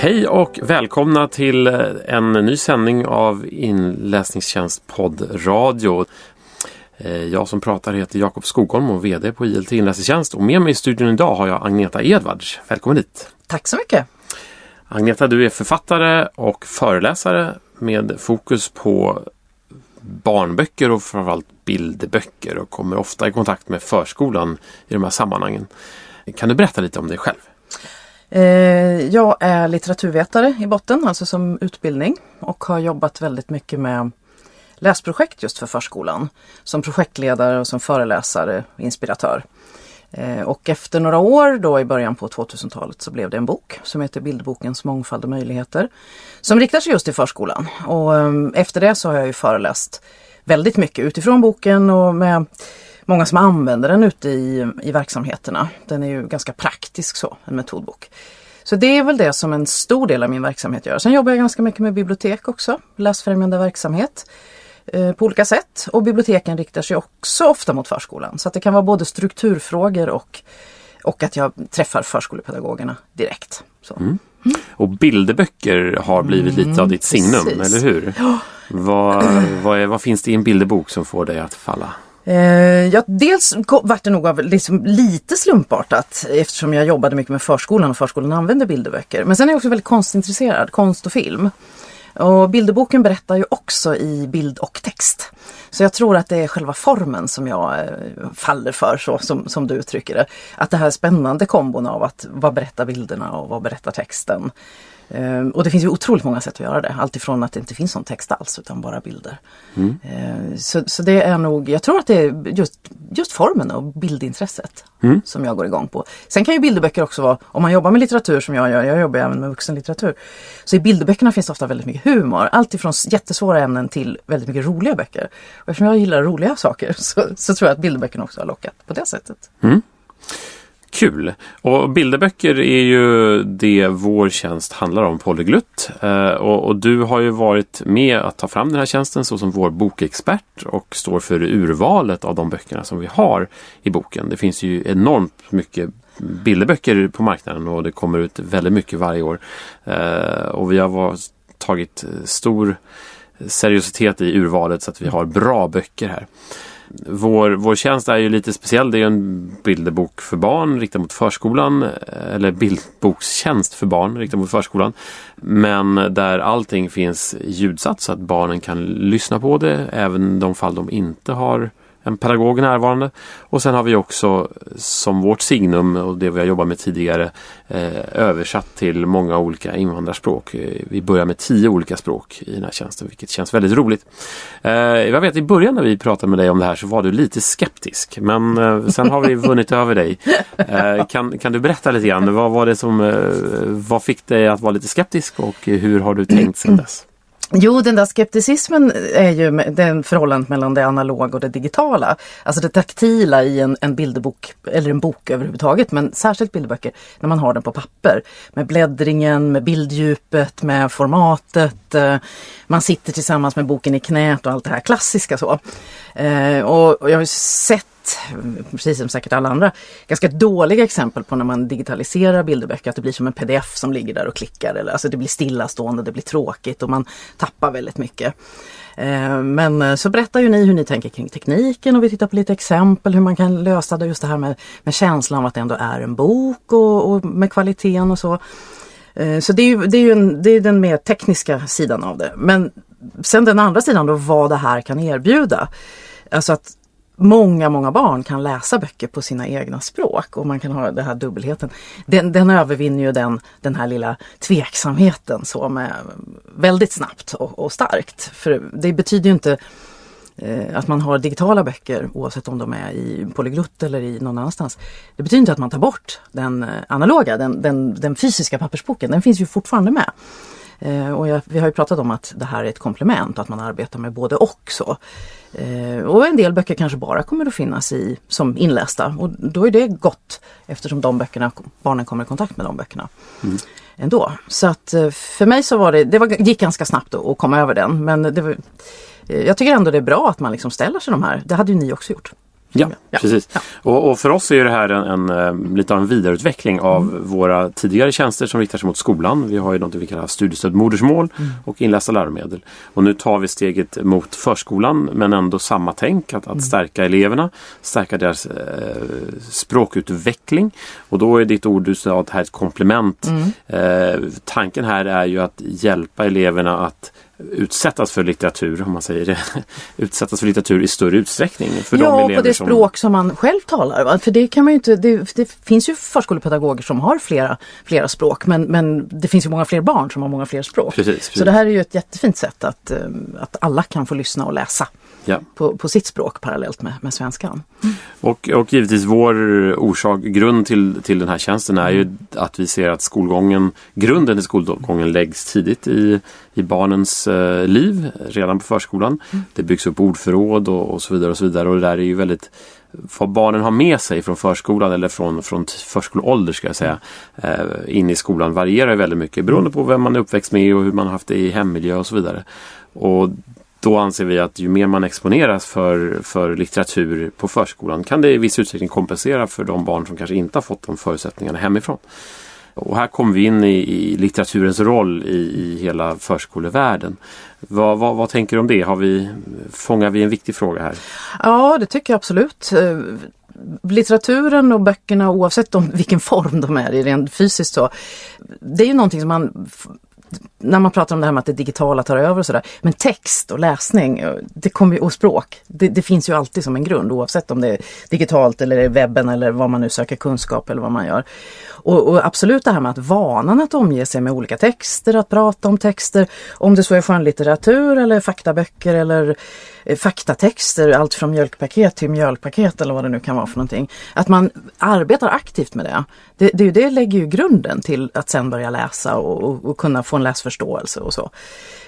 Hej och välkomna till en ny sändning av Inläsningstjänst poddradio. Eh, jag som pratar heter Jakob Skogholm och VD på ILT Inläsningstjänst och med mig i studion idag har jag Agneta Edvards. Välkommen hit! Tack så mycket! Agneta, du är författare och föreläsare med fokus på barnböcker och framförallt bilderböcker och kommer ofta i kontakt med förskolan i de här sammanhangen. Kan du berätta lite om dig själv? Eh, jag är litteraturvetare i botten, alltså som utbildning och har jobbat väldigt mycket med läsprojekt just för förskolan. Som projektledare och som föreläsare, inspiratör. Eh, och efter några år då i början på 2000-talet så blev det en bok som heter Bildbokens mångfald och möjligheter. Som riktar sig just till förskolan. Och ehm, efter det så har jag ju föreläst väldigt mycket utifrån boken och med många som använder den ute i, i verksamheterna. Den är ju ganska praktisk så, en metodbok. Så det är väl det som en stor del av min verksamhet gör. Sen jobbar jag ganska mycket med bibliotek också, läsfrämjande verksamhet eh, på olika sätt. Och biblioteken riktar sig också ofta mot förskolan. Så det kan vara både strukturfrågor och, och att jag träffar förskolepedagogerna direkt. Mm. Och bilderböcker har blivit lite av mm, ditt signum, Precis. eller hur? Ja. Vad, vad, är, vad finns det i en bilderbok som får dig att falla? Eh, ja, dels vart det nog av liksom lite slumpartat eftersom jag jobbade mycket med förskolan och förskolan använder bilderböcker. Men sen är jag också väldigt konstintresserad, konst och film. Och bilderboken berättar ju också i bild och text. Så jag tror att det är själva formen som jag eh, faller för, så som, som du uttrycker det. Att det här spännande kombon av att vad berättar bilderna och vad berättar texten. Ehm, och det finns ju otroligt många sätt att göra det. Alltifrån att det inte finns någon text alls utan bara bilder. Mm. Ehm, så, så det är nog, jag tror att det är just, just formen och bildintresset mm. som jag går igång på. Sen kan ju bilderböcker också vara, om man jobbar med litteratur som jag gör, jag jobbar även med vuxenlitteratur. Så i bilderböckerna finns det ofta väldigt mycket humor. Alltifrån jättesvåra ämnen till väldigt mycket roliga böcker. Och eftersom jag gillar roliga saker så, så tror jag att bilderböckerna också har lockat på det sättet. Mm. Kul! Och bilderböcker är ju det vår tjänst handlar om, Polyglutt. Eh, och, och, du har ju varit med att ta fram den här tjänsten såsom vår bokexpert och står för urvalet av de böckerna som vi har i boken. Det finns ju enormt mycket bilderböcker på marknaden och det kommer ut väldigt mycket varje år. Eh, och vi har tagit stor seriositet i urvalet så att vi har bra böcker här. Vår, vår tjänst är ju lite speciell. Det är en bilderbok för barn riktad mot förskolan. Eh, eller bildbokstjänst för barn riktad mot förskolan. Men där allting finns ljudsatt så att barnen kan lyssna på det även de fall de inte har en pedagog närvarande. Och sen har vi också som vårt signum och det vi har jobbat med tidigare eh, översatt till många olika invandrarspråk. Eh, vi börjar med tio olika språk i den här tjänsten vilket känns väldigt roligt. Eh, jag vet i början när vi pratade med dig om det här så var du lite skeptisk men sen har vi vunnit över dig. Kan, kan du berätta lite grann, vad var det som vad fick dig att vara lite skeptisk och hur har du tänkt sedan dess? Jo, den där skepticismen är ju den förhållandet mellan det analoga och det digitala. Alltså det taktila i en, en bilderbok, eller en bok överhuvudtaget, men särskilt bilderböcker, när man har den på papper. Med bläddringen, med bilddjupet, med formatet. Eh, man sitter tillsammans med boken i knät och allt det här klassiska så. Eh, och jag har sett precis som säkert alla andra, ganska dåliga exempel på när man digitaliserar bilderböcker, att det blir som en pdf som ligger där och klickar. Eller, alltså det blir stillastående, det blir tråkigt och man tappar väldigt mycket. Eh, men eh, så berättar ju ni hur ni tänker kring tekniken och vi tittar på lite exempel hur man kan lösa det just det här med, med känslan av att det ändå är en bok och, och med kvaliteten och så. Eh, så det är ju, det är ju en, det är den mer tekniska sidan av det. Men sen den andra sidan då, vad det här kan erbjuda. Alltså att många, många barn kan läsa böcker på sina egna språk och man kan ha den här dubbelheten. Den, den övervinner ju den, den här lilla tveksamheten så med väldigt snabbt och, och starkt. För det betyder ju inte eh, att man har digitala böcker oavsett om de är i polyglutt eller i någon annanstans. Det betyder inte att man tar bort den eh, analoga, den, den, den fysiska pappersboken. Den finns ju fortfarande med. Eh, och jag, vi har ju pratat om att det här är ett komplement, att man arbetar med både och. Så. Eh, och en del böcker kanske bara kommer att finnas i, som inlästa och då är det gott eftersom de böckerna, barnen kommer i kontakt med de böckerna. Mm. Ändå. Så att eh, för mig så var det, det var, gick ganska snabbt att komma över den men det var, jag tycker ändå det är bra att man liksom ställer sig de här, det hade ju ni också gjort. Ja, Ja. precis. Ja. Och, och för oss är det här en, en, eh, lite av en vidareutveckling av Mm. våra tidigare tjänster som riktar sig mot skolan. Vi har ju något vi kallar studiestöd modersmål Mm. och inlästa läromedel. Och nu tar vi steget mot förskolan men ändå samma tänk att, Mm. att stärka eleverna, stärka deras eh, språkutveckling. Och då är ditt ord du sa att det här är ett komplement. Mm. Eh, tanken här är ju att hjälpa eleverna att utsättas för litteratur, om man säger det. utsättas för litteratur i större utsträckning. För de ja, elever på det som... språk som man själv talar. Va? För det kan man inte, det, det finns ju förskolepedagoger som har flera, flera språk men, men det finns ju många fler barn som har många fler språk. Precis, precis. Så det här är ju ett jättefint sätt att, eh, att alla kan få lyssna och läsa Ja. på, på sitt språk parallellt med, med svenskan. Och, och givetvis vår orsak, grund till, till den här tjänsten är ju att vi ser att skolgången, grunden till skolgången läggs tidigt i, i barnens eh, liv, redan på förskolan. Det byggs upp ordförråd och, och så vidare och så vidare och det där är ju väldigt vad barnen har med sig från förskolan eller från, från förskoleålder ska jag säga eh, in i skolan varierar väldigt mycket beroende på vem man är uppväxt med och hur man har haft det i hemmiljö och så vidare. Och då anser vi att ju mer man exponeras för, för litteratur på förskolan kan det i viss utsträckning kompensera för de barn som kanske inte har fått de förutsättningarna hemifrån. Och här kommer vi in i, i litteraturens roll i, i hela förskolevärlden. Vad, vad, vad tänker du om det? Har vi, fångar vi en viktig fråga här? Ja, det tycker jag absolut. Eh, litteraturen och böckerna oavsett om vilken form de är i rent fysiskt så. Det är ju någonting som man när man pratar om det här med att det digitala tar över och sådär. Men text och läsning det kommer ju, och språk, det, det finns ju alltid som en grund oavsett om det är digitalt eller webben eller vad man nu söker kunskap eller vad man gör. Och, och absolut det här med att vanan att omge sig med olika texter, att prata om texter, om det så är skönlitteratur eller faktaböcker eller Eh, faktatexter, allt från mjölkpaket till mjölkpaket eller vad det nu kan vara för någonting. Att man arbetar aktivt med det. Det, det, det lägger ju grunden till att sen börja läsa och, och, och kunna få en läsförståelse och så.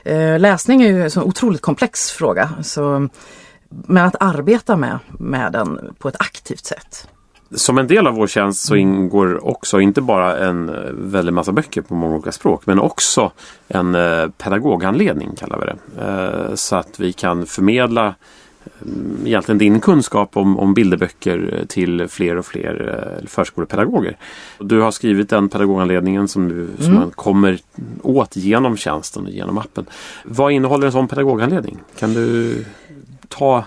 Eh, läsning är ju en så otroligt komplex fråga. Så, men att arbeta med, med den på ett aktivt sätt. Som en del av vår tjänst så ingår också inte bara en eh, väldig massa böcker på många olika språk men också en eh, pedagoghandledning kallar vi det. Eh, Så att vi kan förmedla mm, egentligen din kunskap om, om bilderböcker till fler och fler förskolepedagoger. Du har skrivit den pedagoghandledningen som, du, som man kommer åt genom tjänsten och genom appen. Vad innehåller en sån pedagoghandledning? Kan du ta eh,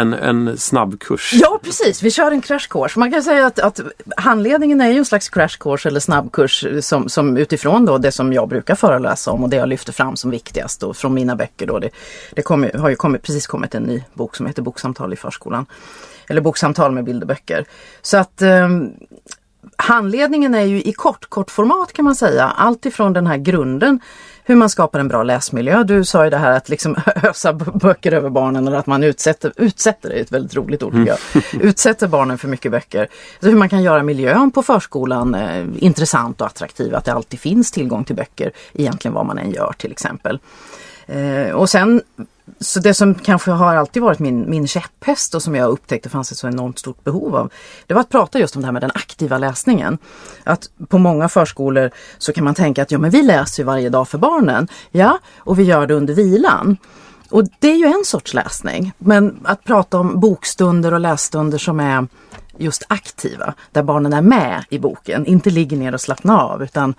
en, en snabb kurs? Ja precis, vi kör en crash course. Man kan säga att, att handledningen är ju en slags crash course eller snabbkurs som, som utifrån då det som jag brukar föreläsa om och det jag lyfter fram som viktigast då, från mina böcker. Då. Det, det kom, har ju kommit, precis kommit en ny bok som heter Boksamtal i förskolan. Eller Boksamtal med bilderböcker. Så att eh, Handledningen är ju i kort, kort format kan man säga. Allt ifrån den här grunden hur man skapar en bra läsmiljö. Du sa ju det här att liksom ösa böcker över barnen eller att man utsätter, utsätter det är ett väldigt roligt ord tycker jag. Utsätter barnen för mycket böcker. Så hur man kan göra miljön på förskolan eh, intressant och attraktiv. Att det alltid finns tillgång till böcker egentligen vad man än gör till exempel. Eh, och sen, så det som kanske har alltid varit min, min käpphäst och som jag upptäckte fanns ett så enormt stort behov av. Det var att prata just om det här med den aktiva läsningen. Att på många förskolor så kan man tänka att ja men vi läser ju varje dag för barnen. Ja, och vi gör det under vilan. Och det är ju en sorts läsning. Men att prata om bokstunder och lässtunder som är just aktiva, där barnen är med i boken, inte ligger ner och slappnar av utan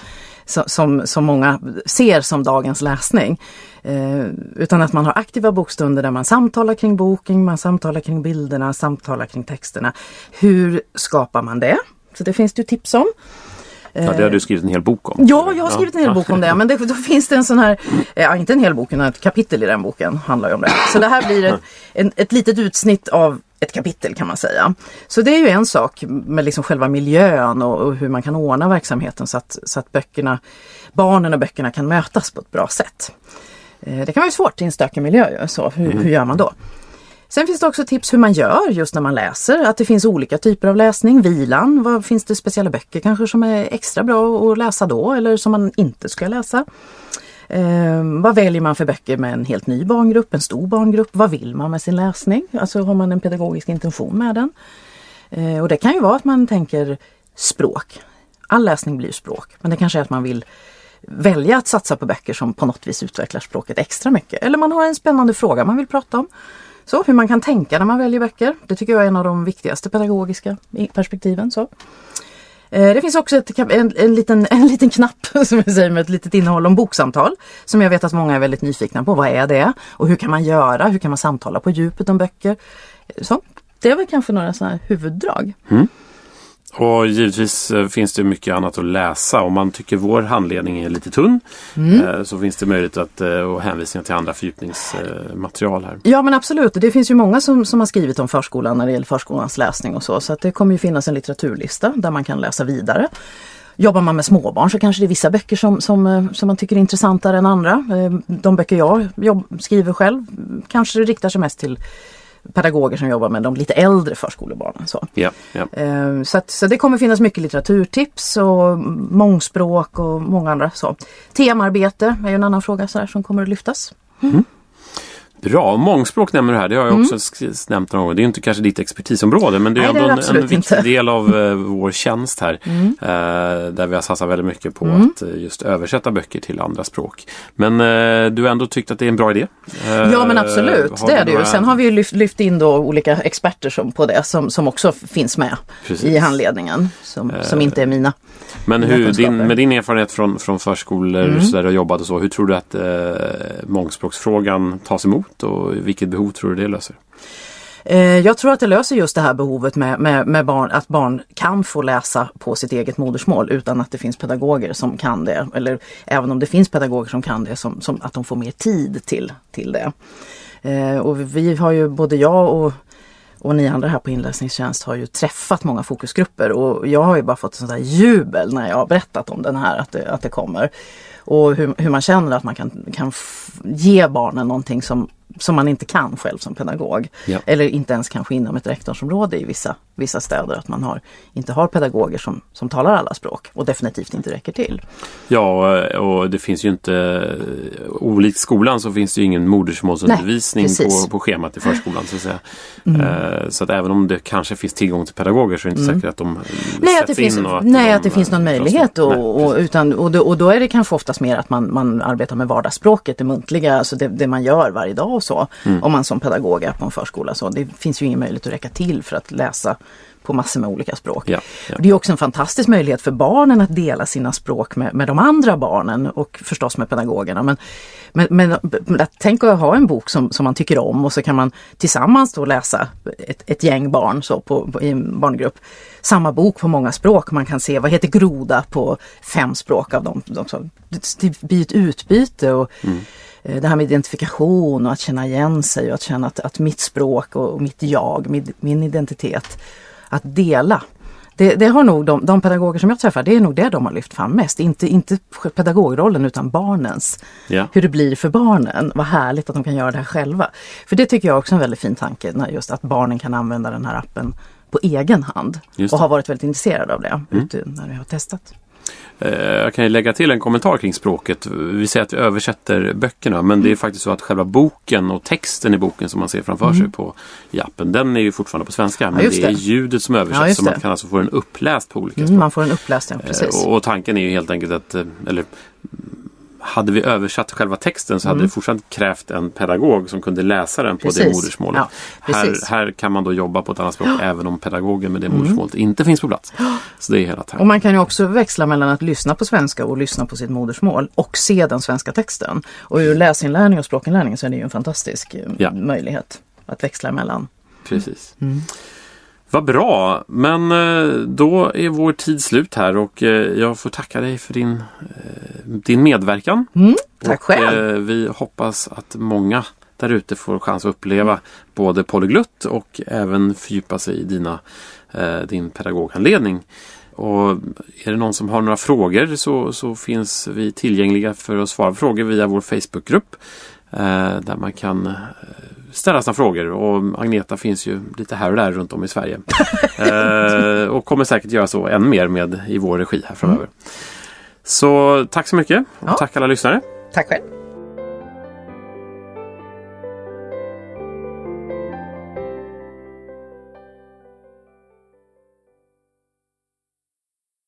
som, som, många ser som dagens läsning. Eh, utan att man har aktiva bokstunder där man samtalar kring boken, man samtalar kring bilderna, samtalar kring texterna. Hur skapar man det? Så det finns det ju tips om. Ja, det har du skrivit en hel bok om. Ja, jag har skrivit en hel bok om det. Men det, då finns det en sån här, ja inte en hel bok, utan ett kapitel i den boken handlar ju om det. Så det här blir ett, en, ett litet utsnitt av ett kapitel kan man säga. Så det är ju en sak med liksom själva miljön och, och hur man kan ordna verksamheten så att, så att böckerna, barnen och böckerna kan mötas på ett bra sätt. Eh, Det kan vara svårt i en stökig miljö. Så hur, hur gör man då? Sen finns det också tips hur man gör just när man läser. Att det finns olika typer av läsning. Vilan, vad finns det speciella böcker kanske som är extra bra att läsa då eller som man inte ska läsa? Eh, vad väljer man för böcker med en helt ny barngrupp, en stor barngrupp? Vad vill man med sin läsning? Alltså har man en pedagogisk intention med den? Eh, och det kan ju vara att man tänker språk. All läsning blir språk, men det kanske är att man vill välja att satsa på böcker som på något vis utvecklar språket extra mycket. Eller man har en spännande fråga man vill prata om. Så hur man kan tänka när man väljer böcker. Det tycker jag är en av de viktigaste pedagogiska perspektiven. Så. Eh, det finns också ett, en, en, liten, en liten knapp som jag säger med ett litet innehåll om boksamtal. Som jag vet att många är väldigt nyfikna på. Vad är det? Och hur kan man göra? Hur kan man samtala på djupet om böcker? Så, det är väl kanske några sådana huvuddrag. Mm. Och givetvis eh, finns det mycket annat att läsa. Om man tycker vår handledning är lite tunn mm. Eh, så finns det möjlighet att eh, och hänvisningar till andra fördjupningsmaterial här. Ja men absolut, det finns ju många som, som har skrivit om förskolan när det gäller förskolans läsning och så. Så att det kommer ju finnas en litteraturlista där man kan läsa vidare. Jobbar man med småbarn så kanske det är vissa böcker som, som, som man tycker är intressantare än andra. De böcker jag jobb, skriver själv kanske riktar sig mest till pedagoger som jobbar med de lite äldre förskolebarnen. Så, ja, ja. Eh, så, att, så det kommer finnas mycket litteraturtips och mångspråk och många andra så. Temarbete är en annan fråga så här, som kommer att lyftas. Mm. Bra, mångspråk nämner du här. Det har jag mm. också nämnt någon gång. Det är inte kanske ditt expertisområde men det är Nej, ändå det är en, en viktig del av uh, vår tjänst här. Mm. Uh, där vi har satsat väldigt mycket på mm. att uh, just översätta böcker till andra språk. Men du har ändå tyckt att det är en bra idé? ja men absolut, det är det ju. Sen har vi lyft, lyft, in då olika experter som, på det som, som också finns med Precis. i handledningen. Som, som inte är mina. Men hur, din, med din erfarenhet från, från förskolor mm. så där du har jobbat och så, hur tror du att mångspråksfrågan tas emot? Hot och vilket behov tror du det löser? Eh, jag tror att det löser just det här behovet med, med, med, barn, att barn kan få läsa på sitt eget modersmål utan att det finns pedagoger som kan det. Eller även om det finns pedagoger som kan det, som, som att de får mer tid till, till det. Eh, och vi har ju, både jag och, och ni andra här på inläsningstjänst har ju träffat många fokusgrupper och jag har ju bara fått sånt där jubel när jag har berättat om den här, att det, att det kommer. Och hur, hur man känner att man kan, kan ge barnen någonting som som man inte kan själv som pedagog. Ja. Eller inte ens kanske inom ett rektorsområde i vissa, vissa städer. Att man har, inte har pedagoger som, som talar alla språk och definitivt inte räcker till. Ja och det finns ju inte, olikt skolan så finns det ju ingen modersmålsundervisning Nej, på, på schemat i förskolan. Så att, säga. Mm. Uh, så att även om det kanske finns tillgång till pedagoger så är det inte mm. säkert att de Nej, att det finns, att nej, de, att det finns någon möjlighet. Och, och, utan, och, då, och då är det kanske oftast mer att man, man arbetar med vardagsspråket, det muntliga, alltså det, det man gör varje dag så. Mm. Om man som pedagog är på en förskola. Så det finns ju ingen möjlighet att räcka till för att läsa på massor med olika språk. Ja, ja. Det är också en fantastisk möjlighet för barnen att dela sina språk med, med de andra barnen och förstås med pedagogerna. Men, men, men, tänk att ha en bok som, som man tycker om och så kan man tillsammans då läsa ett, ett gäng barn så på, på, i en barngrupp. Samma bok på många språk. Man kan se vad heter groda på fem språk av dem. Det blir ett utbyte. och mm Eh, det här med identifikation och att känna igen sig och att känna att, att mitt språk och mitt jag, min, min identitet, att dela. Det, det, har nog de, de pedagoger som jag träffar, det är nog det de har lyft fram mest. Inte, inte pedagogrollen utan barnens. Ja. Hur det blir för barnen. Vad härligt att de kan göra det här själva. För det tycker jag också är en väldigt fin tanke, när just att barnen kan använda den här appen på egen hand. Och har varit väldigt intresserade av det mm. när vi har testat. Eh, jag kan ju lägga till en kommentar kring språket. Vi säger att vi översätter böckerna men det är faktiskt så att själva boken och texten i boken som man ser framför mm. sig på i appen den är ju fortfarande på svenska. Men ja, det. det. är ljudet som översätts ja, så man kan alltså få den uppläst på olika mm, språk. Man får den uppläst, ja, precis. Och, och tanken är ju helt enkelt att, eh, eller hade vi översatt själva texten så hade mm. det fortsatt krävt en pedagog som kunde läsa den på precis. det modersmålet. Ja, här, här kan man då jobba på ett annat språk även om pedagogen med det mm. modersmålet inte finns på plats. Så det är hela tanken. Och man kan ju också växla mellan att lyssna på svenska och lyssna på sitt modersmål och se den svenska texten. Och ur läsinlärning och språkinlärning så är det ju en fantastisk eh, ja. möjlighet att växla emellan. Precis. Mm. Vad bra, men eh, då är vår tid slut här och eh, jag får tacka dig för din, din medverkan. Mm, tack och, själv! Vi hoppas att många där ute får chans att uppleva både polyglutt och även fördjupa sig i dina, din pedagoghandledning. Och är det någon som har några frågor så, så finns vi tillgängliga för att svara på frågor via vår Facebookgrupp. Där man kan ställa sina frågor och Agneta finns ju lite här och där runt om i Sverige. eh, och kommer säkert göra så än mer med i vår regi här framöver. Mm. Så tack så mycket och ja. tack alla lyssnare. Tack själv.